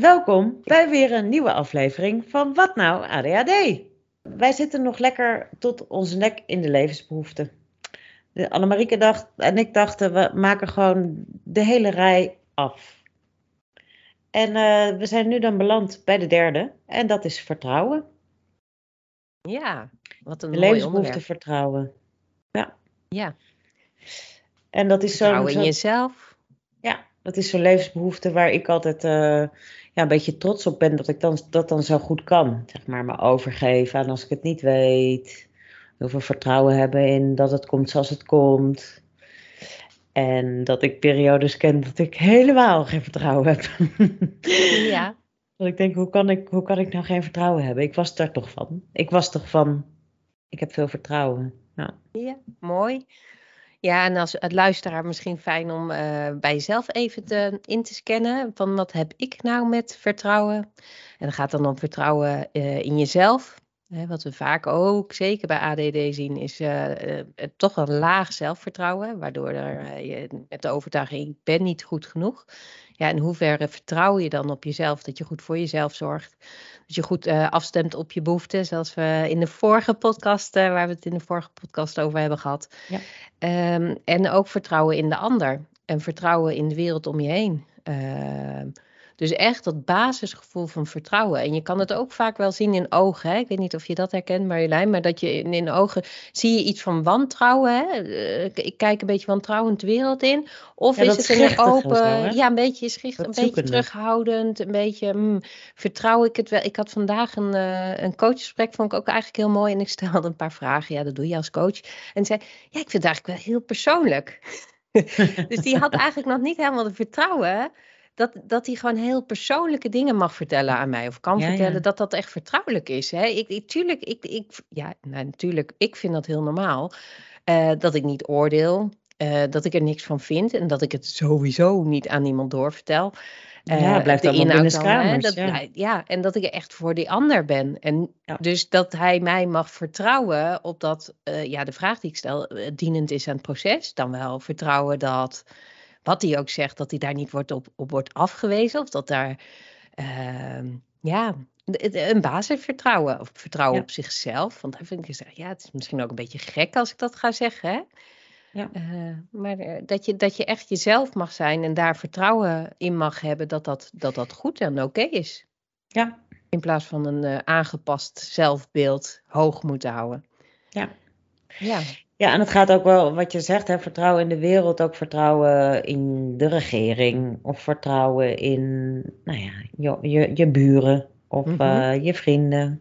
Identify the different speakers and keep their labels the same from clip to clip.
Speaker 1: Welkom bij weer een nieuwe aflevering van Wat Nou ADHD. Wij zitten nog lekker tot onze nek in de levensbehoeften. Annemarieke dacht en ik dachten, we maken gewoon de hele rij af. En uh, we zijn nu dan beland bij de derde en dat is vertrouwen.
Speaker 2: Ja, wat een
Speaker 1: de
Speaker 2: mooi
Speaker 1: levensbehoefte vertrouwen. Ja.
Speaker 2: Ja,
Speaker 1: En dat is zo'n
Speaker 2: vertrouwen in
Speaker 1: zo,
Speaker 2: jezelf.
Speaker 1: ja, dat is zo'n levensbehoefte waar ik altijd eh, ja, een beetje trots op ben dat ik dan, dat dan zo goed kan. Zeg maar, me overgeven aan als ik het niet weet. Heel veel vertrouwen hebben in dat het komt zoals het komt. En dat ik periodes ken dat ik helemaal geen vertrouwen heb.
Speaker 2: Ja,
Speaker 1: dat ik denk, hoe kan ik, hoe kan ik nou geen vertrouwen hebben? Ik was daar toch van. Ik was toch van, ik heb veel vertrouwen. Ja.
Speaker 2: ja, mooi. Ja, en als het luisteraar misschien fijn om eh, bij jezelf even te, in te scannen van wat heb ik nou met vertrouwen? En dat gaat dan om vertrouwen eh, in jezelf. Hè, wat we vaak ook, zeker bij ADD zien, is eh, toch een laag zelfvertrouwen, waardoor er, je met de overtuiging, ik ben niet goed genoeg. Ja, in hoeverre vertrouw je dan op jezelf, dat je goed voor jezelf zorgt, dat je goed eh, afstemt op je behoeften, zoals we in de vorige podcast, eh, waar we het in de vorige podcast over hebben gehad.
Speaker 1: Ja.
Speaker 2: Ehm, en ook vertrouwen in de ander en vertrouwen in de wereld om je heen. Ehm, dus echt dat basisgevoel van vertrouwen. En je kan het ook vaak wel zien in ogen. Hè? Ik weet niet of je dat herkent, Marjolein. Maar dat je in, in ogen zie je iets van wantrouwen. Hè? Eh, ik- kijk een beetje wantrouwend de wereld in. Of
Speaker 1: Ja,
Speaker 2: is het een open. ja, een beetje schicht, een beetje terughoudend. Een beetje. hmm, vertrouw ik het wel? Ik had vandaag een, eh een coachgesprek. Vond ik ook eigenlijk heel mooi. En ik stelde een paar vragen. Ja, dat doe je als coach. En zei: Ja, ik vind het eigenlijk wel heel persoonlijk. dus die had eigenlijk nog niet helemaal de vertrouwen dat, dat hij gewoon heel persoonlijke dingen mag vertellen aan mij. Of kan
Speaker 1: Ja,
Speaker 2: vertellen
Speaker 1: ja.
Speaker 2: dat dat echt vertrouwelijk is. Hè? Ik, ik, tuurlijk, ik, ik, ja, nou, natuurlijk, ik vind dat heel normaal. eh, dat ik niet oordeel. eh, dat ik er niks van vind. En dat ik het sowieso niet aan iemand doorvertel.
Speaker 1: Ja,
Speaker 2: Eh,
Speaker 1: het blijft
Speaker 2: de inhoud
Speaker 1: binnen
Speaker 2: dan,
Speaker 1: kamers,
Speaker 2: dat
Speaker 1: ja.
Speaker 2: blij- ja, en dat ik echt voor die ander ben. En
Speaker 1: Ja.
Speaker 2: dus dat hij mij mag vertrouwen op dat, ja, de vraag die ik stel, dienend is aan het proces. Dan wel vertrouwen dat, wat hij ook zegt, dat hij daar niet wordt op, op wordt afgewezen. Of dat daar, ehm, ja, een basisvertrouwen. Of vertrouwen
Speaker 1: Ja.
Speaker 2: op zichzelf. Want dan vind ik, gezegd, ja, het is misschien ook een beetje gek als ik dat ga zeggen, hè.
Speaker 1: Ja.
Speaker 2: Eh, maar eh, dat, je, dat je echt jezelf mag zijn en daar vertrouwen in mag hebben dat dat, dat, dat goed en oké is.
Speaker 1: Ja.
Speaker 2: In plaats van een eh, aangepast zelfbeeld hoog moeten houden.
Speaker 1: Ja.
Speaker 2: Ja,
Speaker 1: Ja, en het gaat ook wel, wat je zegt, hè, vertrouwen in de wereld, ook vertrouwen in de regering. Of vertrouwen in, nou ja, je, je, je buren of
Speaker 2: Mhm.
Speaker 1: eh, je vrienden.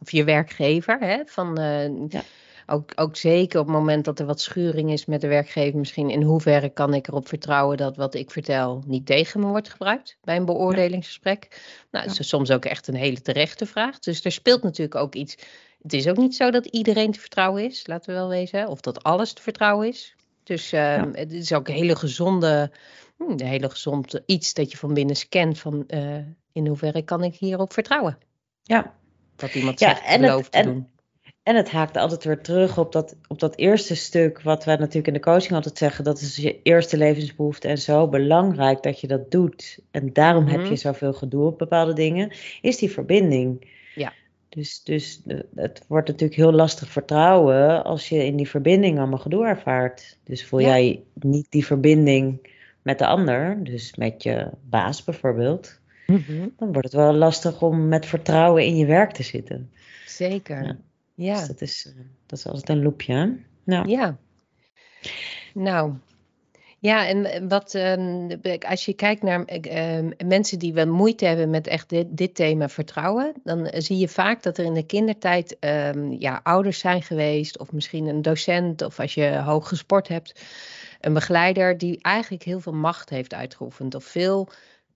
Speaker 2: of je werkgever. Hè, van, eh,
Speaker 1: Ja.
Speaker 2: ook, ook zeker op het moment dat er wat schuring is met de werkgever. Misschien in hoeverre kan ik erop vertrouwen dat wat ik vertel niet tegen me wordt gebruikt bij een beoordelingsgesprek. Nou, dat is soms ook echt een hele terechte vraag. Dus er speelt natuurlijk ook iets. Het is ook niet zo dat iedereen te vertrouwen is, laten we wel wezen. Of dat alles te vertrouwen is. Dus ehm, het is ook een hele gezonde, hm, een hele gezond iets dat je van binnen scant van eh, in hoeverre kan ik hierop vertrouwen.
Speaker 1: Ja,
Speaker 2: Dat iemand
Speaker 1: Ja,
Speaker 2: zegt
Speaker 1: en
Speaker 2: belooft te
Speaker 1: en-
Speaker 2: doen.
Speaker 1: en het haakt altijd weer terug op dat, op dat eerste stuk, wat wij natuurlijk in de coaching altijd zeggen, dat is je eerste levensbehoefte en zo belangrijk dat je dat doet. En daarom heb
Speaker 2: Mhm.
Speaker 1: je zoveel gedoe op bepaalde dingen, is die verbinding. Dus, dus eh, het wordt natuurlijk heel lastig vertrouwen als je in die verbinding allemaal gedoe ervaart. Dus voel
Speaker 2: Ja.
Speaker 1: jij niet die verbinding met de ander, dus met je baas bijvoorbeeld,
Speaker 2: Mhm.
Speaker 1: dan wordt het wel lastig om met vertrouwen in je werk te zitten.
Speaker 2: Zeker.
Speaker 1: Ja.
Speaker 2: Ja.
Speaker 1: Dus dat is, eh, dat is altijd een loopje. Nou,
Speaker 2: Ja. Nou. Ja, en wat ehm, als je kijkt naar eh, ehm, mensen die wel moeite hebben met echt dit, dit thema vertrouwen, dan eh, zie je vaak dat er in de kindertijd ehm, ja, ouders zijn geweest, of misschien een docent, of als je hoog gesport hebt, een begeleider die eigenlijk heel veel macht heeft uitgeoefend, of veel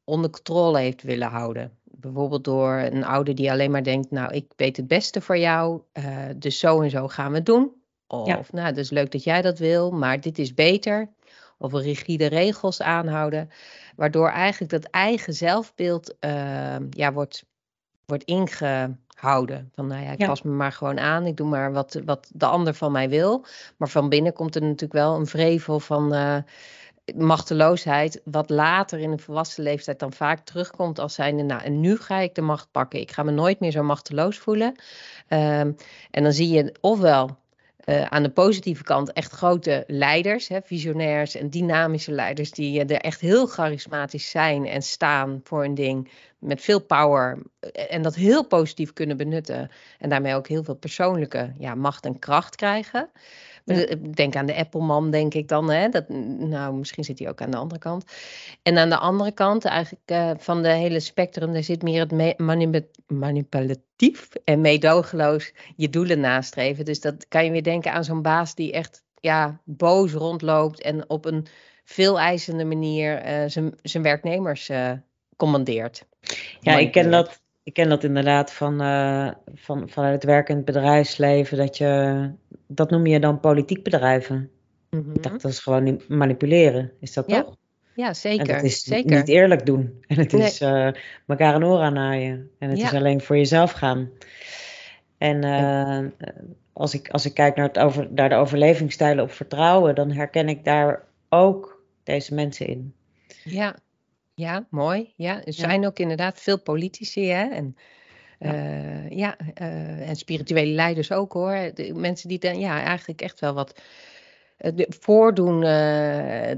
Speaker 2: onder controle heeft willen houden. Bijvoorbeeld door een ouder die alleen maar denkt, nou, ik weet het beste voor jou, eh, dus zo en zo gaan we het doen. Of,
Speaker 1: Ja.
Speaker 2: nou, het is leuk dat jij dat wil, maar dit is beter. Of rigide regels aanhouden. Waardoor eigenlijk dat eigen zelfbeeld eh, ja, wordt, wordt ingehouden. Van nou ja, ik
Speaker 1: Ja.
Speaker 2: pas me maar gewoon aan. Ik doe maar wat, wat de ander van mij wil. Maar van binnen komt er natuurlijk wel een vrevel van... eh, machteloosheid, wat later in een volwassen leeftijd dan vaak terugkomt als zijnde, nou, en nu ga ik de macht pakken. Ik ga me nooit meer zo machteloos voelen. Ehm, en dan zie je ofwel uh, aan de positieve kant echt grote leiders, hè, visionairs en dynamische leiders, die uh, er echt heel charismatisch zijn en staan voor een ding met veel power eh, en dat heel positief kunnen benutten en daarmee ook heel veel persoonlijke ja, macht en kracht krijgen. Ja. Denk aan de Apple-man, denk ik dan. Hè? Dat, nou, misschien zit hij ook aan de andere kant. En aan de andere kant, eigenlijk uh, van de hele spectrum, daar zit meer het manipulatief en meedogenloos je doelen nastreven. Dus dat kan je weer denken aan zo'n baas die echt ja, boos rondloopt en op een veel eisende manier uh, zijn werknemers uh, commandeert.
Speaker 1: Ja, ik ken dat ik ken dat inderdaad van, uh, van, vanuit het werk in het bedrijfsleven. Dat, je, dat noem je dan politiek bedrijven. Mm -hmm. Ik dacht, dat is gewoon manipuleren. Is dat
Speaker 2: ja.
Speaker 1: toch?
Speaker 2: Ja, zeker.
Speaker 1: En dat is
Speaker 2: zeker.
Speaker 1: niet eerlijk doen. En het is uh, elkaar een oor aanhaaien. En het ja. is alleen voor jezelf gaan. En uh, als, ik, als ik kijk naar, het over, naar de overlevingsstijlen op vertrouwen, dan herken ik daar ook deze mensen in.
Speaker 2: Ja, ja, mooi. Ja, er zijn ook inderdaad veel politici hè? en, ja. Uh, ja uh, en spirituele leiders ook hoor. De mensen die dan ja, eigenlijk echt wel wat uh, voordoen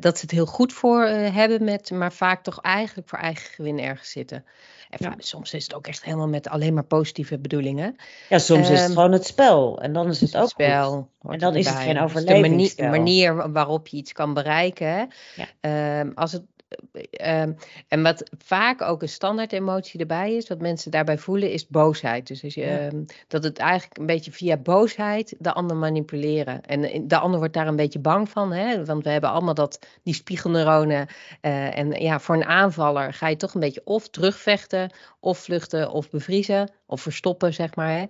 Speaker 2: dat ze het heel goed voor hebben, met, maar vaak toch eigenlijk voor eigen gewin ergens zitten. En ja. soms is het ook echt helemaal met alleen maar positieve bedoelingen.
Speaker 1: Ja, soms um, is het
Speaker 2: Ehm,
Speaker 1: gewoon het spel. En dan is het ook
Speaker 2: het spel.
Speaker 1: Goed. En dan is het geen overlevingsspel.
Speaker 2: de manier, manier, waarop je iets kan bereiken. Ja. Um, als het Um, en wat vaak ook een standaard emotie erbij is, wat mensen daarbij voelen, is boosheid. Dus als je, ja. um, dat het eigenlijk een beetje via boosheid de ander manipuleren. En de ander wordt daar een beetje bang van, hè? want we hebben allemaal dat, die spiegelneuronen. Uh, en ja, voor een aanvaller ga je toch een beetje of terugvechten, of vluchten, of bevriezen, of verstoppen, zeg maar. Hè?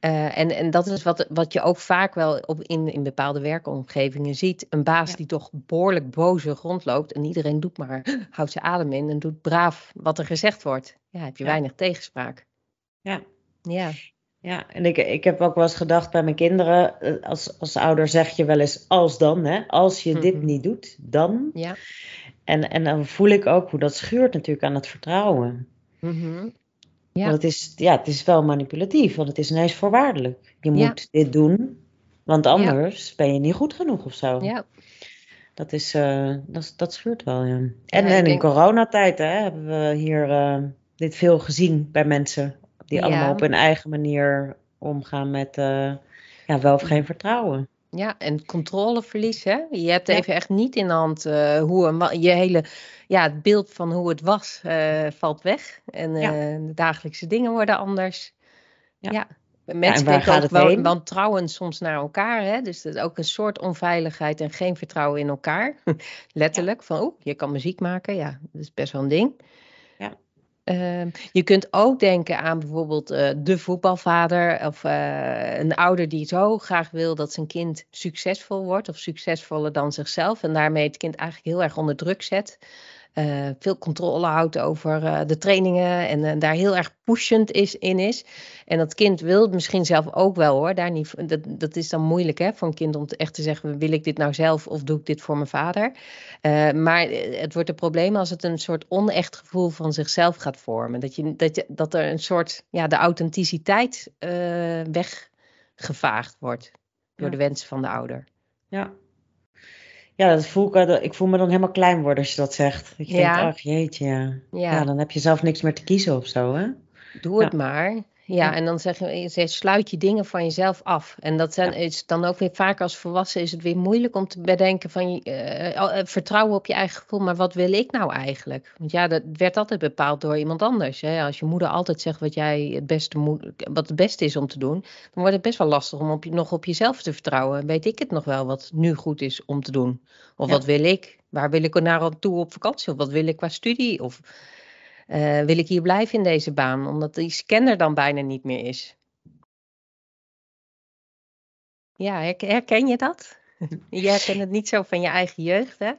Speaker 2: Uh, en, en dat is wat, wat je ook vaak wel op in, in bepaalde werkomgevingen ziet. Een baas ja. die toch behoorlijk boze rondloopt en iedereen doet maar houdt zijn adem in en doet braaf wat er gezegd wordt. Ja, heb je ja. weinig tegenspraak.
Speaker 1: Ja.
Speaker 2: Ja.
Speaker 1: Ja, en ik, ik heb ook wel eens gedacht bij mijn kinderen, als, als ouder zeg je wel eens als dan, hè? als je mm -hmm. dit niet doet, dan.
Speaker 2: Ja.
Speaker 1: En, en dan voel ik ook hoe dat schuurt natuurlijk aan het vertrouwen.
Speaker 2: Mm -hmm.
Speaker 1: ja. Want het is, ja, het is wel manipulatief, want het is ineens voorwaardelijk. Je moet ja. dit doen, want anders ja. ben je niet goed genoeg of zo.
Speaker 2: Ja.
Speaker 1: Dat, is, uh, dat, dat scheurt wel, ja. En, ja, en in denk... coronatijd hè, hebben we hier uh, dit veel gezien bij mensen. Die ja. allemaal op hun eigen manier omgaan met uh, ja, wel of geen vertrouwen.
Speaker 2: Ja, en controleverlies. Hè? Je hebt ja. even echt niet in de hand hoe een, je hele ja, het beeld van hoe het was valt weg. En de dagelijkse dingen worden anders. ja. Mensen ja, kijken ook wel wantrouwen soms naar elkaar. Hè? Dus dat is ook een soort onveiligheid en geen vertrouwen in elkaar. Letterlijk. Ja. Van, oeh, je kan muziek maken. Ja, dat is best wel een ding.
Speaker 1: Ja.
Speaker 2: Uh, je kunt ook denken aan bijvoorbeeld uh, de voetbalvader of uh, een ouder die zo graag wil dat zijn kind succesvol wordt of succesvoller dan zichzelf en daarmee het kind eigenlijk heel erg onder druk zet. Uh, veel controle houdt over uh, de trainingen en uh, daar heel erg pushend is, in is. En dat kind wil het misschien zelf ook wel hoor. Daar niet, dat, dat is dan moeilijk hè, voor een kind om te echt te zeggen: wil ik dit nou zelf of doe ik dit voor mijn vader? maar het wordt een probleem als het een soort onecht gevoel van zichzelf gaat vormen. Dat, je, dat, je, dat er een soort, ja, de authenticiteit weggevaagd wordt door ja. de wensen van de ouder.
Speaker 1: Ja, ja, dat voel ik, ik voel me dan helemaal klein worden als je dat zegt. Dat je ja. denkt, ach jeetje, ja. ja. ja. dan heb je zelf niks meer te kiezen of zo, hè?
Speaker 2: Doe het maar. Ja, en dan zeg je, je, sluit je dingen van jezelf af. En dat zijn, is dan ook weer vaak als volwassen is het weer moeilijk om te bedenken van uh, vertrouwen op je eigen gevoel. Maar wat wil ik nou eigenlijk? Want ja, dat werd altijd bepaald door iemand anders. Hè? Als je moeder altijd zegt wat jij het beste moet, wat het beste is om te doen, dan wordt het best wel lastig om op je, nog op jezelf te vertrouwen. Weet ik het nog wel wat nu goed is om te doen? Of ja. wat wil ik? Waar wil ik er naar toe op vakantie? Of wat wil ik qua studie? Of uh, wil ik hier blijven in deze baan? Omdat die scanner dan bijna niet meer is. Ja, herken je dat? Je herkent het niet zo van je eigen jeugd, hè?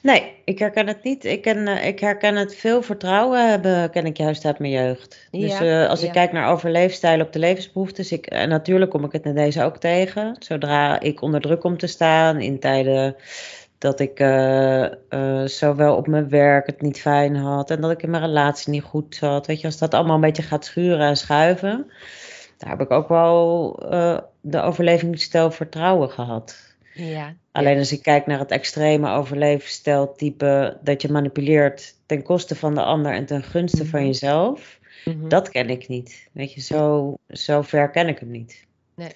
Speaker 1: Nee, ik herken het niet. Ik, ken, uh, ik herken het veel vertrouwen hebben, ken ik juist uit mijn jeugd. Ja, dus uh, als ja. ik kijk naar overleefstijlen op de levensbehoeftes, ik, en natuurlijk kom ik het in deze ook tegen. Zodra ik onder druk kom te staan in tijden dat ik uh, uh, zowel op mijn werk het niet fijn had en dat ik in mijn relatie niet goed zat. Weet je, als dat allemaal een beetje gaat schuren en schuiven, daar heb ik ook wel uh, de overlevingsstijl vertrouwen gehad.
Speaker 2: Ja.
Speaker 1: Alleen als ik kijk naar het extreme overlevingsstijltype, dat je manipuleert ten koste van de ander en ten gunste van jezelf, mm -hmm. dat ken ik niet. Weet je, zo, zo ver ken ik hem niet.
Speaker 2: Nee.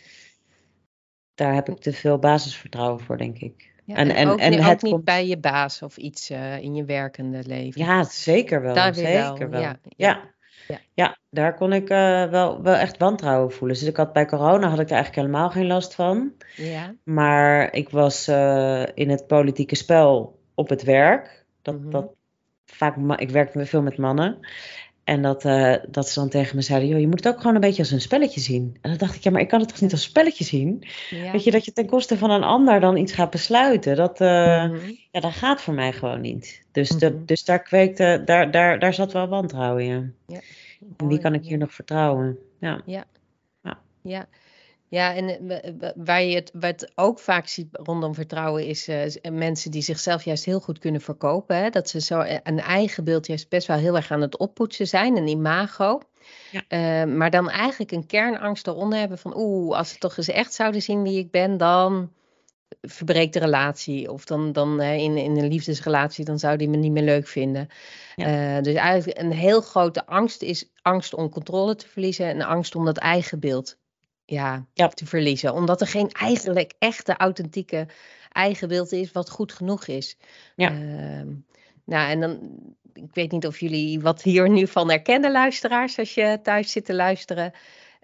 Speaker 1: Daar heb ik te veel basisvertrouwen voor, denk ik.
Speaker 2: Ja, en, en, ook, en, en het niet komt... bij je baas of iets uh, in je werkende leven.
Speaker 1: Ja, zeker wel.
Speaker 2: Daar
Speaker 1: zeker
Speaker 2: wel.
Speaker 1: wel.
Speaker 2: Ja,
Speaker 1: ja. Ja. ja, daar kon ik uh, wel, wel echt wantrouwen voelen. Dus ik had bij corona had ik er eigenlijk helemaal geen last van.
Speaker 2: Ja.
Speaker 1: Maar ik was uh, in het politieke spel op het werk. Dat, mm -hmm. dat vaak, ik werkte veel met mannen. En dat, uh, dat ze dan tegen me zeiden: Joh, je moet het ook gewoon een beetje als een spelletje zien. En dan dacht ik: Ja, maar ik kan het toch niet als een spelletje zien?
Speaker 2: Ja.
Speaker 1: Weet je, dat je ten koste van een ander dan iets gaat besluiten. Dat, uh, mm -hmm. ja, dat gaat voor mij gewoon niet. Dus, mm -hmm. de, dus daar kweekte, daar, daar, daar zat wel wantrouwen in.
Speaker 2: Ja.
Speaker 1: En wie kan ik hier nog vertrouwen? Ja.
Speaker 2: Ja.
Speaker 1: Ja.
Speaker 2: Ja. En waar je het, wat ook vaak ziet rondom vertrouwen is uh, mensen die zichzelf juist heel goed kunnen verkopen. Hè? Dat ze zo een eigen beeld juist best wel heel erg aan het oppoetsen zijn, een imago.
Speaker 1: Ja.
Speaker 2: Uh, maar dan eigenlijk een kernangst eronder hebben van oeh, als ze toch eens echt zouden zien wie ik ben, dan verbreekt de relatie. Of dan, dan in, in een liefdesrelatie, dan zou die me niet meer leuk vinden. Ja. dus eigenlijk een heel grote angst is angst om controle te verliezen en angst om dat eigen beeld ja,
Speaker 1: ja.
Speaker 2: te verliezen. Omdat er geen eigenlijk echte, authentieke eigen beeld is wat goed genoeg is.
Speaker 1: Ja.
Speaker 2: Uh, nou, en dan, ik weet niet of jullie wat hier nu van herkennen, luisteraars, als je thuis zit te luisteren.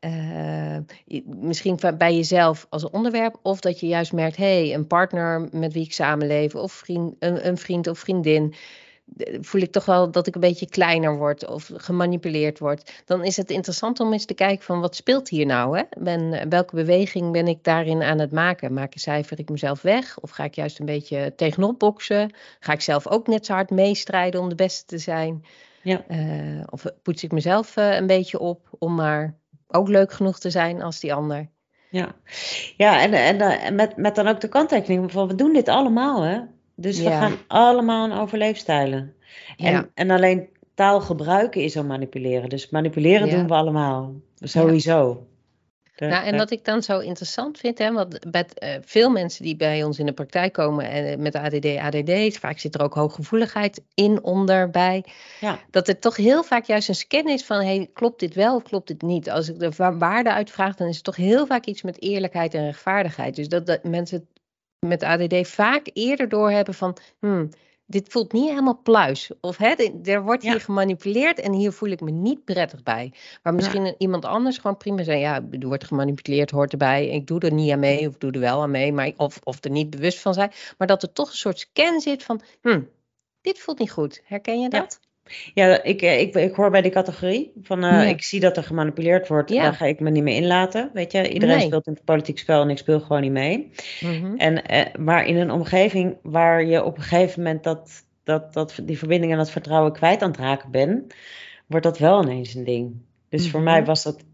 Speaker 2: Uh, misschien bij jezelf als onderwerp, of dat je juist merkt: hé, hey, een partner met wie ik samenleef, of vriend, een, een vriend of vriendin voel ik toch wel dat ik een beetje kleiner word of gemanipuleerd word. Dan is het interessant om eens te kijken van wat speelt hier nou? Hè? Ben, welke beweging ben ik daarin aan het maken? Maak ik cijfer ik mezelf weg? Of ga ik juist een beetje tegenop boksen? Ga ik zelf ook net zo hard meestrijden om de beste te zijn?
Speaker 1: Ja.
Speaker 2: Uh, of poets ik mezelf uh, een beetje op om maar ook leuk genoeg te zijn als die ander?
Speaker 1: Ja, ja en, en, en met, met dan ook de kanttekening van we doen dit allemaal hè. Dus we gaan allemaal een overleefstijlen. En,
Speaker 2: Ja.
Speaker 1: en alleen taal gebruiken is al manipuleren. Dus manipuleren
Speaker 2: Ja.
Speaker 1: doen we allemaal. Sowieso. De-
Speaker 2: Nou, en
Speaker 1: de-
Speaker 2: wat ik dan zo interessant vind, hè, want met eh, veel mensen die bij ons in de praktijk komen en eh, met ADD, ADD, vaak zit er ook hooggevoeligheid in onder bij,
Speaker 1: Ja.
Speaker 2: dat er toch heel vaak juist een scan is van, hey, klopt dit wel of klopt dit niet? Als ik de wa- waarde uitvraag, dan is het toch heel vaak iets met eerlijkheid en rechtvaardigheid. Dus dat, dat mensen met ADD vaak eerder doorhebben van, hmm, dit voelt niet helemaal pluis. Of hè, er wordt hier
Speaker 1: Ja.
Speaker 2: gemanipuleerd en hier voel ik me niet prettig bij. Maar misschien iemand anders gewoon prima zei, ja, er wordt gemanipuleerd, hoort erbij. Ik doe er niet aan mee of doe er wel aan mee, maar, of, of er niet bewust van zijn. Maar dat er toch een soort scan zit van, hmm, dit voelt niet goed. Herken je dat?
Speaker 1: Ja, ik, eh, ik, ik hoor bij die categorie van eh,
Speaker 2: Ja.
Speaker 1: ik zie dat er gemanipuleerd wordt,
Speaker 2: Ja.
Speaker 1: daar ga ik me niet meer inlaten. Weet je, iedereen
Speaker 2: Nee.
Speaker 1: speelt in het politiek spel en ik speel gewoon niet mee.
Speaker 2: Mhm.
Speaker 1: En, eh, maar in een omgeving waar je op een gegeven moment dat, dat, dat, die verbinding en dat vertrouwen kwijt aan het raken bent, wordt dat wel ineens een ding. Dus voor
Speaker 2: Mhm.
Speaker 1: mij was dat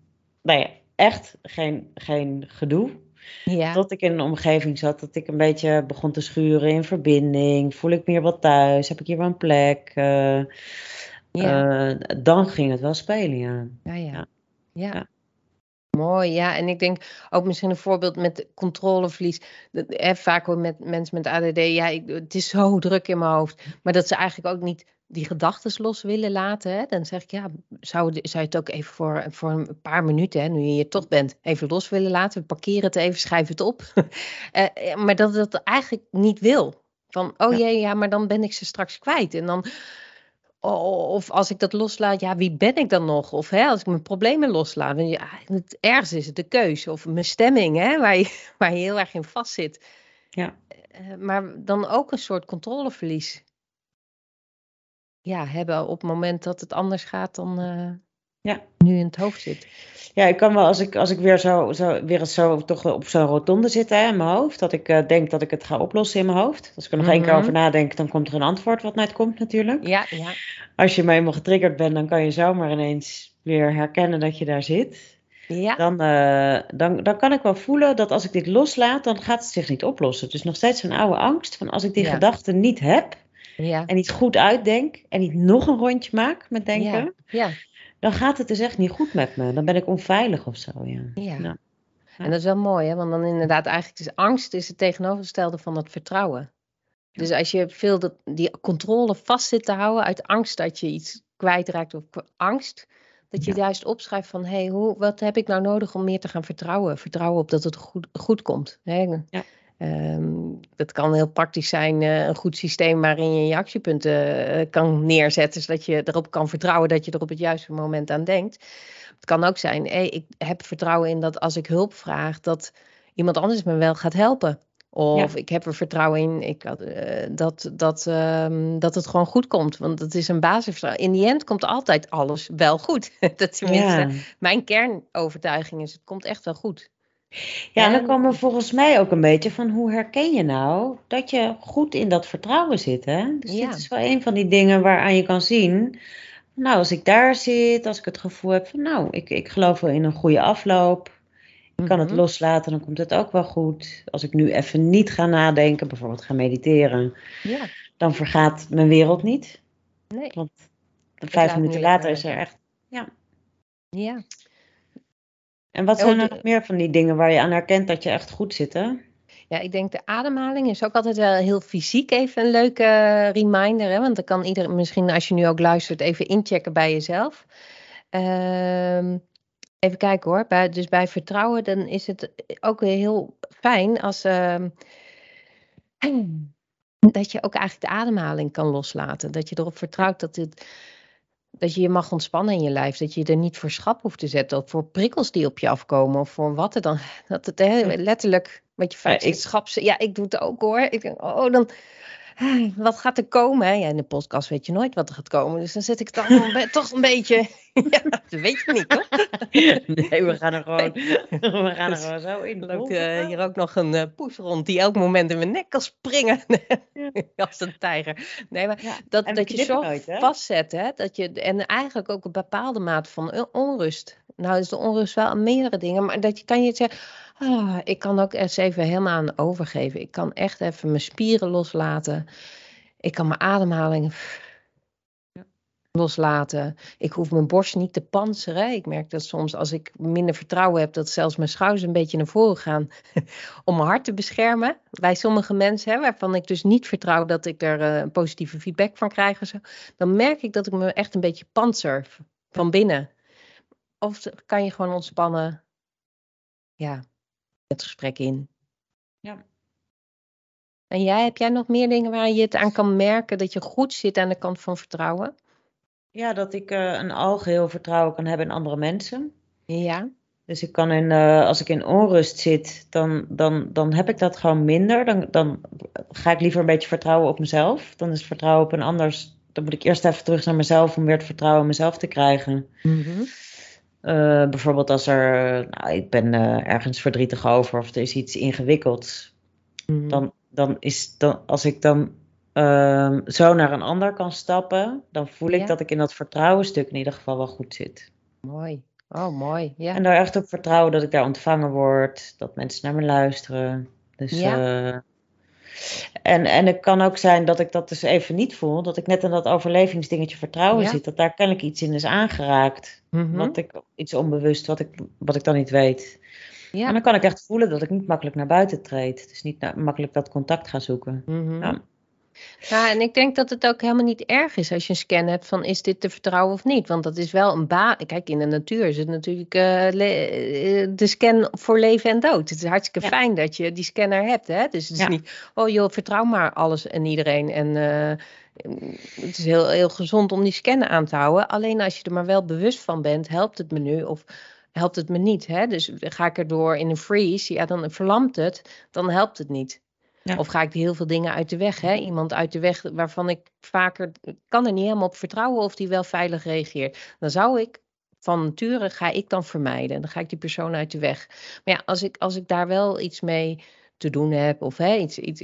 Speaker 1: nou ja, echt geen, geen gedoe.
Speaker 2: Ja.
Speaker 1: Tot ik in een omgeving zat dat ik een beetje begon te schuren in verbinding. Voel ik me hier wat thuis? Heb ik hier wel een plek? Eh,
Speaker 2: Ja.
Speaker 1: eh, dan ging het wel spelen, ja.
Speaker 2: Ja, ja.
Speaker 1: Ja.
Speaker 2: Mooi, ja. En ik denk ook misschien een voorbeeld met controleverlies. Dat, hè, vaak hoor met mensen met ADD, ja, ik, het is zo druk in mijn hoofd. Maar dat ze eigenlijk ook niet die gedachten los willen laten. Hè. Dan zeg ik, ja, zou, je het ook even voor, voor een paar minuten, hè, nu je hier toch bent, even los willen laten? Parkeer het even, schrijf het op. Eh, eh, maar dat het dat eigenlijk niet wil. Van, oh
Speaker 1: Ja.
Speaker 2: jee, ja, maar dan ben ik ze straks kwijt. En dan, Of als ik dat loslaat, ja, wie ben ik dan nog? Of hè, als ik mijn problemen loslaat. want Ja, het ergste is het de keuze of mijn stemming, hè, waar, je, waar je heel erg in vastzit.
Speaker 1: Ja.
Speaker 2: Eh, maar dan ook een soort controleverlies. Ja, hebben op het moment dat het anders gaat dan eh,
Speaker 1: Ja.
Speaker 2: nu in het hoofd zit.
Speaker 1: Ja, ik kan wel, als ik, als ik weer zo, zo, weer zo toch op zo'n rotonde zit hè, in mijn hoofd, dat ik eh, denk dat ik het ga oplossen in mijn hoofd. Als ik er nog één keer
Speaker 2: Mhm.
Speaker 1: over nadenk, dan komt er een antwoord wat net komt natuurlijk.
Speaker 2: Ja, ja,
Speaker 1: Als je maar eenmaal getriggerd bent, dan kan je zomaar ineens weer herkennen dat je daar zit.
Speaker 2: Ja.
Speaker 1: Dan, uh, dan, dan kan ik wel voelen dat als ik dit loslaat, dan gaat het zich niet oplossen. Dus nog steeds een oude angst van als ik die
Speaker 2: Ja.
Speaker 1: gedachten niet heb
Speaker 2: Ja.
Speaker 1: en niet goed uitdenk en niet nog een rondje maak met denken,
Speaker 2: Ja. Ja.
Speaker 1: dan gaat het dus echt niet goed met me. Dan ben ik onveilig of zo. Ja.
Speaker 2: Ja. En dat is wel mooi, hè? want dan inderdaad eigenlijk is angst is het tegenovergestelde van het vertrouwen. Dus als je veel dat, die controle vast zit te houden uit angst dat je iets kwijtraakt of angst, dat je juist opschrijft van, hé, hey, hoe, wat heb ik nou nodig om meer te gaan vertrouwen? Vertrouwen op dat het goed, goed komt. Hè?
Speaker 1: Ja.
Speaker 2: Ehm, dat kan heel praktisch zijn, eh, een goed systeem waarin je je actiepunten eh, kan neerzetten, zodat je erop kan vertrouwen dat je er op het juiste moment aan denkt. Het kan ook zijn, ik heb vertrouwen in dat als ik hulp vraag, dat iemand anders me wel gaat helpen. Of ik heb er vertrouwen in ik, eh, dat, dat, ehm, dat het gewoon goed komt. Want het is een basisvertrouwen. In die end komt altijd alles wel goed. dat tenminste,
Speaker 1: ja.
Speaker 2: mijn kernovertuiging is, het komt echt wel goed.
Speaker 1: Ja, en
Speaker 2: Ja.
Speaker 1: dan komen we volgens mij ook een beetje van hoe herken je nou dat je goed in dat vertrouwen zit. Hè? Dus
Speaker 2: Ja.
Speaker 1: dit is wel een van die dingen waaraan je kan zien. Nou, als ik daar zit, als ik het gevoel heb van nou, ik, ik geloof wel in een goede afloop. Ik kan het
Speaker 2: Mhm.
Speaker 1: loslaten, dan komt het ook wel goed. Als ik nu even niet ga nadenken, bijvoorbeeld ga mediteren,
Speaker 2: Ja,
Speaker 1: dan vergaat mijn wereld niet.
Speaker 2: nee.
Speaker 1: Want vijf minuten
Speaker 2: nu
Speaker 1: later is er echt.
Speaker 2: Ja.
Speaker 1: En wat zijn er nog meer van die dingen waar je aan herkent dat je echt goed zit? Hè?
Speaker 2: Ja, ik denk de ademhaling is ook altijd wel heel fysiek even een leuke eh, reminder. Hè? Want dan kan iedereen misschien als je nu ook luistert even inchecken bij jezelf. Ehm, even kijken hoor. Bij, dus bij vertrouwen dan is het ook heel fijn als... ehm, dat je ook eigenlijk de ademhaling kan loslaten. Dat je erop vertrouwt dat, het, dat je je mag ontspannen in je lijf. Dat je er niet voor schap hoeft te zetten. Of voor prikkels die op je afkomen. Of voor wat er dan. Dat het hè, letterlijk. Wat je vaak
Speaker 1: Ja, ik-
Speaker 2: schap. Ja, ik doe het ook hoor. Ik denk, oh, dan. Wat gaat er komen? Ja, in de podcast weet je nooit wat er gaat komen. Dus dan zet ik het allemaal toch een beetje. ja, dat weet je niet, toch?
Speaker 1: Nee, we gaan er gewoon, we gaan er gewoon zo in.
Speaker 2: Loopt eh, hier ook nog een eh, poes rond die elk moment in mijn nek kan springen. Als een tijger. Nee, maar
Speaker 1: Ja,
Speaker 2: dat, dat je zo
Speaker 1: nooit,
Speaker 2: vastzet, hè? Dat je, en eigenlijk ook een bepaalde mate van on- onrust. Nou is de onrust wel aan meerdere dingen, maar dat je kan je zeggen, ah, ik kan ook eens even helemaal aan overgeven. Ik kan echt even mijn spieren loslaten. Ik kan mijn ademhaling loslaten. Ik hoef mijn borst niet te panseren. Ik merk dat soms als ik minder vertrouwen heb, dat zelfs mijn schouders een beetje naar voren gaan om mijn hart te beschermen. Bij sommige mensen, hè, waarvan ik dus niet vertrouw dat ik er eh, een positieve feedback van krijg. of Zo, dan merk ik dat ik me echt een beetje panzer v- van binnen. Of kan je gewoon ontspannen, ja, het gesprek in.
Speaker 1: Ja.
Speaker 2: En jij, heb jij nog meer dingen waar je het aan kan merken dat je goed zit aan de kant van vertrouwen?
Speaker 1: Ja, dat ik eh, een algeheel vertrouwen kan hebben in andere mensen.
Speaker 2: Ja.
Speaker 1: Dus ik kan in, eh, als ik in onrust zit, dan, dan, dan heb ik dat gewoon minder. Dan, dan ga ik liever een beetje vertrouwen op mezelf. Dan is vertrouwen op een ander. Dan moet ik eerst even terug naar mezelf om weer het vertrouwen in mezelf te krijgen.
Speaker 2: Mhm.
Speaker 1: Eh, bijvoorbeeld als er, nou, ik ben eh, ergens verdrietig over of er is iets ingewikkelds.
Speaker 2: Mhm.
Speaker 1: Dan, dan is dan, als ik dan ehm, zo naar een ander kan stappen, dan voel ik
Speaker 2: Ja.
Speaker 1: dat ik in dat vertrouwenstuk in ieder geval wel goed zit.
Speaker 2: Mooi. Oh, mooi. Ja.
Speaker 1: En daar echt op vertrouwen dat ik daar ontvangen word, dat mensen naar me luisteren. Dus,
Speaker 2: Ja.
Speaker 1: En, en het kan ook zijn dat ik dat dus even niet voel, dat ik net in dat overlevingsdingetje vertrouwen
Speaker 2: Ja.
Speaker 1: zit, dat daar kennelijk iets in is aangeraakt.
Speaker 2: Mhm.
Speaker 1: Wat ik, iets onbewust, wat ik, wat ik dan niet weet.
Speaker 2: Ja.
Speaker 1: En dan kan ik echt voelen dat ik niet makkelijk naar buiten treed. Dus niet makkelijk dat contact ga zoeken.
Speaker 2: Mhm.
Speaker 1: Ja.
Speaker 2: Ja, en ik denk dat het ook helemaal niet erg is als je een scan hebt van is dit te vertrouwen of niet. Want dat is wel een baan. Kijk, in de natuur is het natuurlijk eh, eh, de scan voor leven en dood. Het is hartstikke
Speaker 1: Ja.
Speaker 2: fijn dat je die scanner hebt. Hè? Dus het is
Speaker 1: Ja.
Speaker 2: niet, oh joh, vertrouw maar alles en iedereen. En eh, het is heel, heel gezond om die scannen aan te houden. Alleen als je er maar wel bewust van bent, helpt het me nu of helpt het me niet. Hè? Dus ga ik erdoor in een freeze, ja, dan verlamt het, dan helpt het niet.
Speaker 1: Ja.
Speaker 2: Of ga ik heel veel dingen uit de weg, hè? Iemand uit de weg waarvan ik vaker ik kan er niet helemaal op vertrouwen of die wel veilig reageert. Dan zou ik van nature ga ik dan vermijden. Dan ga ik die persoon uit de weg. Maar ja, als ik, als ik daar wel iets mee te doen heb of hè, iets, iets,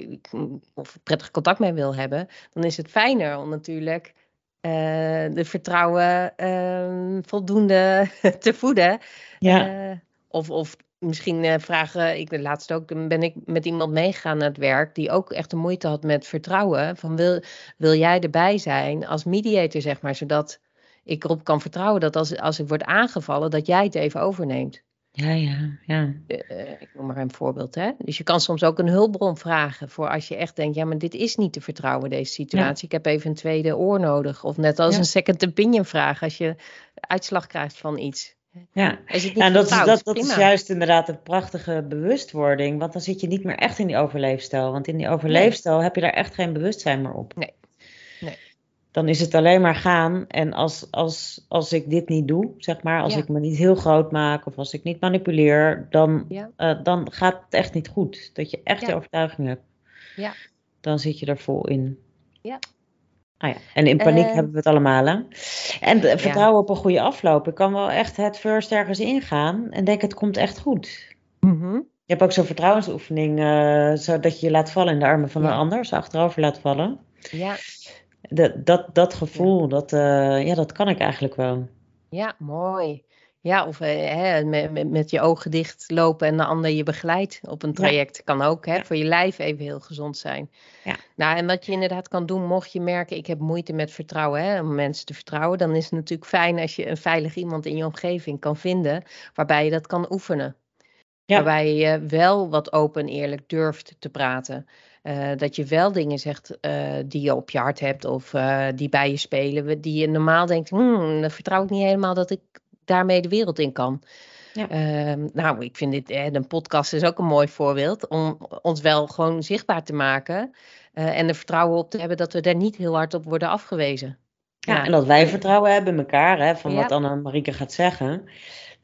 Speaker 2: of prettig contact mee wil hebben, dan is het fijner om natuurlijk de vertrouwen ehm, voldoende te voeden.
Speaker 1: Ja.
Speaker 2: of, of misschien vragen, ik laatst ook, ben ik met iemand meegegaan naar het werk die ook echt de moeite had met vertrouwen. Van wil, wil jij erbij zijn als mediator, zeg maar, zodat ik erop kan vertrouwen dat als, als ik word aangevallen, dat jij het even overneemt.
Speaker 1: Ja, ja, ja.
Speaker 2: Uh, ik noem maar een voorbeeld. Hè? Dus je kan soms ook een hulpbron vragen voor als je echt denkt, ja, maar dit is niet te vertrouwen, deze situatie. Ik heb even een tweede oor nodig. Of net als een second opinion vragen als je uitslag krijgt van iets.
Speaker 1: Ja, en dat, is, dat, dat is juist inderdaad een prachtige bewustwording. Want dan zit je niet meer echt in die overleefstijl. Want in die overleefstijl heb je daar echt geen bewustzijn meer op.
Speaker 2: Nee. nee
Speaker 1: dan is het alleen maar gaan. En als, als, als ik dit niet doe, zeg maar, als ik me niet heel groot maak of als ik niet manipuleer, dan, eh, dan gaat het echt niet goed. Dat je echt de overtuiging hebt.
Speaker 2: Ja.
Speaker 1: Dan zit je er vol in.
Speaker 2: Ja.
Speaker 1: Ah ja. En in paniek hebben we het allemaal. Hè? En vertrouwen op een goede afloop. Ik kan wel echt het first ergens ingaan en denk het komt echt goed.
Speaker 2: Mm
Speaker 1: Je hebt ook zo'n vertrouwensoefening, uh, zodat je je laat vallen in de armen van een ander, zo achterover laat vallen.
Speaker 2: Ja
Speaker 1: dat, dat, dat gevoel, dat, uh, ja, dat kan ik eigenlijk wel.
Speaker 2: Ja, mooi. Ja, of eh, hè, met, met, je ogen dicht lopen en de ander je begeleidt op een traject. Kan ook hè, voor je lijf even heel gezond zijn.
Speaker 1: Ja.
Speaker 2: Nou, en wat je inderdaad kan doen, mocht je merken, ik heb moeite met vertrouwen, hè, om mensen te vertrouwen, dan is het natuurlijk fijn als je een veilig iemand in je omgeving kan vinden, waarbij je dat kan oefenen. Ja. Waarbij je wel wat open en eerlijk durft te praten. Uh, dat je wel dingen zegt uh, die je op je hart hebt of uh, die bij je spelen, die je normaal denkt, hmm, dan vertrouw ik niet helemaal dat ik daarmee de wereld in kan. Ja. Ehm, nou, ik vind dit, een podcast is ook een mooi voorbeeld om ons wel gewoon zichtbaar te maken en er vertrouwen op te hebben dat we daar niet heel hard op worden afgewezen.
Speaker 1: Ja, ja. en dat wij vertrouwen hebben in elkaar, hè, van wat Anna Marieke gaat zeggen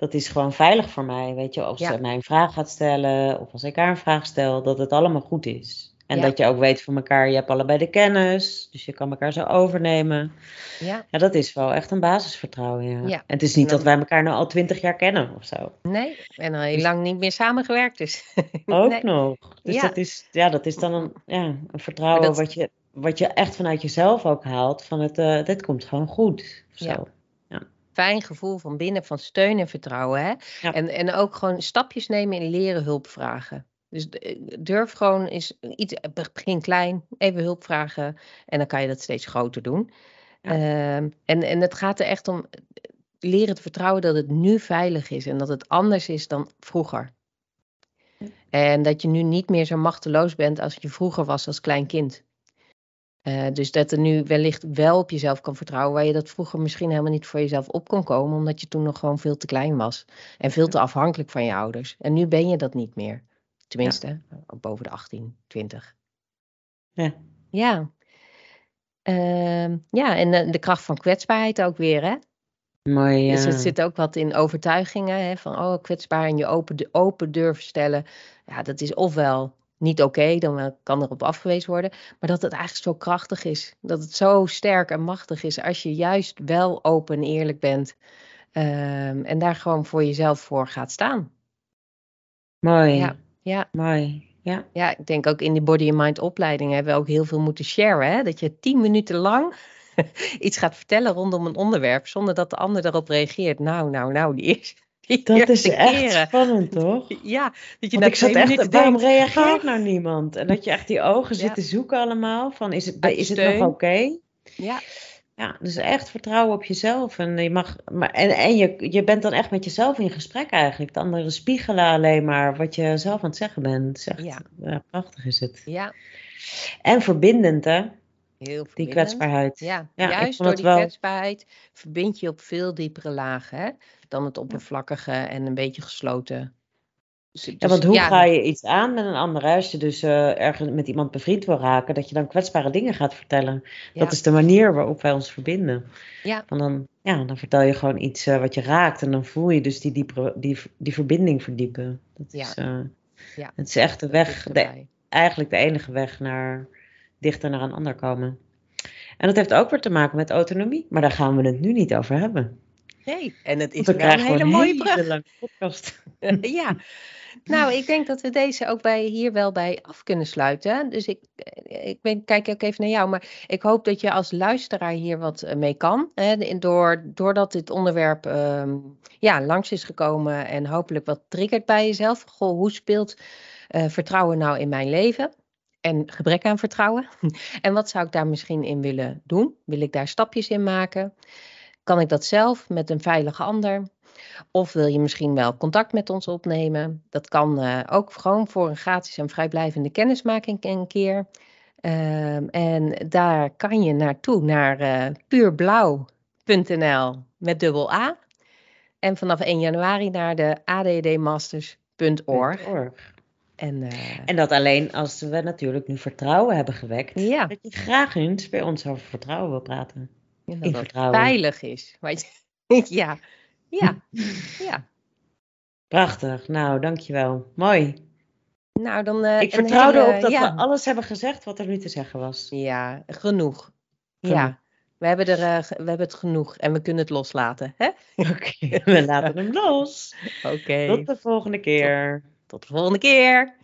Speaker 1: dat is gewoon veilig voor mij. Weet je, als ze mij een vraag gaat stellen of als ik haar een vraag stel, dat het allemaal goed is. En dat je ook weet van elkaar, je hebt allebei de kennis, dus je kan elkaar zo overnemen.
Speaker 2: Ja,
Speaker 1: ja dat is wel echt een basisvertrouwen. Ja. ja. En het is niet dat wij elkaar nou al twintig jaar kennen of zo.
Speaker 2: Nee, en al heel dus lang niet meer samengewerkt dus.
Speaker 1: Ook nog. Dus ja. dat, is, ja, dat is dan een, ja, een vertrouwen wat, je, wat je echt vanuit jezelf ook haalt. Van het, uh, dit komt gewoon goed. Of zo. Ja.
Speaker 2: Fijn gevoel van binnen, van steun en vertrouwen. Hè? En, en ook gewoon stapjes nemen in leren hulp vragen. Dus eh, durf gewoon eens iets, begin klein, even hulp vragen en dan kan je dat steeds groter doen. Ehm, en, en het gaat er echt om eh, leren te vertrouwen dat het nu veilig is en dat het anders is dan vroeger. En dat je nu niet meer zo machteloos bent als je vroeger was als klein kind. Uh, dus dat er nu wellicht wel op jezelf kan vertrouwen, waar je dat vroeger misschien helemaal niet voor jezelf op kon komen, omdat je toen nog gewoon veel te klein was en veel te afhankelijk van je ouders. En nu ben je dat niet meer. Tenminste, boven de 18, 20.
Speaker 1: Ja.
Speaker 2: Ja. Uh, ja, en de, de, kracht van kwetsbaarheid ook weer, hè?
Speaker 1: Mooi, ja.
Speaker 2: Dus het zit ook wat in overtuigingen, hè? Van, oh, kwetsbaar en je open, open durven stellen. Ja, dat is ofwel niet oké, dan kan erop afgewezen worden. Maar dat het eigenlijk zo krachtig is. Dat het zo sterk en machtig is als je juist wel open en eerlijk bent. Um, en daar gewoon voor jezelf voor gaat staan.
Speaker 1: Mooi.
Speaker 2: Ja. Ja.
Speaker 1: Mooi. Ja.
Speaker 2: ja, ik denk ook in die body and mind opleidingen hebben we ook heel veel moeten sharen. Hè? Dat je tien minuten lang iets gaat vertellen rondom een onderwerp zonder dat de ander daarop reageert. Nou, nou, nou, die is.
Speaker 1: dat is echt spannend, toch?
Speaker 2: Ja,
Speaker 1: dat je Want ik zat echt, waarom reageert nou niemand? En dat je echt die ogen zit te zoeken allemaal, van is het, is het nog oké?
Speaker 2: Ja.
Speaker 1: Ja, dus echt vertrouwen op jezelf. En, je, mag, maar, en, en je, je bent dan echt met jezelf in gesprek eigenlijk. De anderen spiegelen alleen maar wat je zelf aan het zeggen bent. Echt, ja. prachtig is het.
Speaker 2: Ja.
Speaker 1: En verbindend, hè?
Speaker 2: Heel.
Speaker 1: Die kwetsbaarheid.
Speaker 2: Ja, ja juist door die wel... kwetsbaarheid verbind je op veel diepere lagen hè? dan het oppervlakkige en een beetje gesloten
Speaker 1: dus, ja, want hoe ga je iets aan met een ander? Als je dus uh, ergens met iemand bevriend wil raken, dat je dan kwetsbare dingen gaat vertellen. Dat is de manier waarop wij ons verbinden.
Speaker 2: Ja.
Speaker 1: Want dan, ja, dan vertel je gewoon iets uh, wat je raakt en dan voel je dus die, diepere, die, die verbinding verdiepen. Dat
Speaker 2: ja.
Speaker 1: Is, uh, ja. Het is echt de weg, de, eigenlijk de enige weg naar dichter naar een ander komen. En dat heeft ook weer te maken met autonomie, maar daar gaan we het nu niet over hebben.
Speaker 2: Nee, en het is wel een hele mooie brug.
Speaker 1: podcast.
Speaker 2: ja. Nou, ik denk dat we deze ook bij, hier wel bij af kunnen sluiten. Dus ik, ik ben, kijk ook even naar jou. Maar ik hoop dat je als luisteraar hier wat eh, mee kan. Hè, door, doordat dit onderwerp ehm, ja, langs is gekomen en hopelijk wat triggert bij jezelf. Goh, hoe speelt eh, vertrouwen nou in mijn leven? En gebrek aan vertrouwen. en wat zou ik daar misschien in willen doen? Wil ik daar stapjes in maken? Kan ik dat zelf met een veilige ander? Of wil je misschien wel contact met ons opnemen? Dat kan eh, ook gewoon voor een gratis en vrijblijvende kennismaking een keer. Ehm, en daar kan je naartoe naar eh, puurblauw.nl met dubbel A. En vanaf 1 januari naar de addmasters.org.
Speaker 1: Org.
Speaker 2: En eh,
Speaker 1: En dat alleen als we natuurlijk nu vertrouwen hebben gewekt.
Speaker 2: ja,
Speaker 1: Dat je graag eens bij ons over vertrouwen wil praten.
Speaker 2: Dat
Speaker 1: in vertrouwen.
Speaker 2: veilig is. Ja, ja, ja.
Speaker 1: Prachtig. Nou, dankjewel. Mooi.
Speaker 2: Nou, dan. eh,
Speaker 1: Ik vertrouw
Speaker 2: hele-
Speaker 1: erop dat
Speaker 2: ja.
Speaker 1: we alles hebben gezegd wat er nu te zeggen was.
Speaker 2: Ja, genoeg.
Speaker 1: Genoeg.
Speaker 2: Ja, we hebben, er, eh, we hebben het genoeg en we kunnen het loslaten. hè?
Speaker 1: Oké, we laten hem los.
Speaker 2: Oké,
Speaker 1: Tot de volgende keer.
Speaker 2: tot de volgende keer.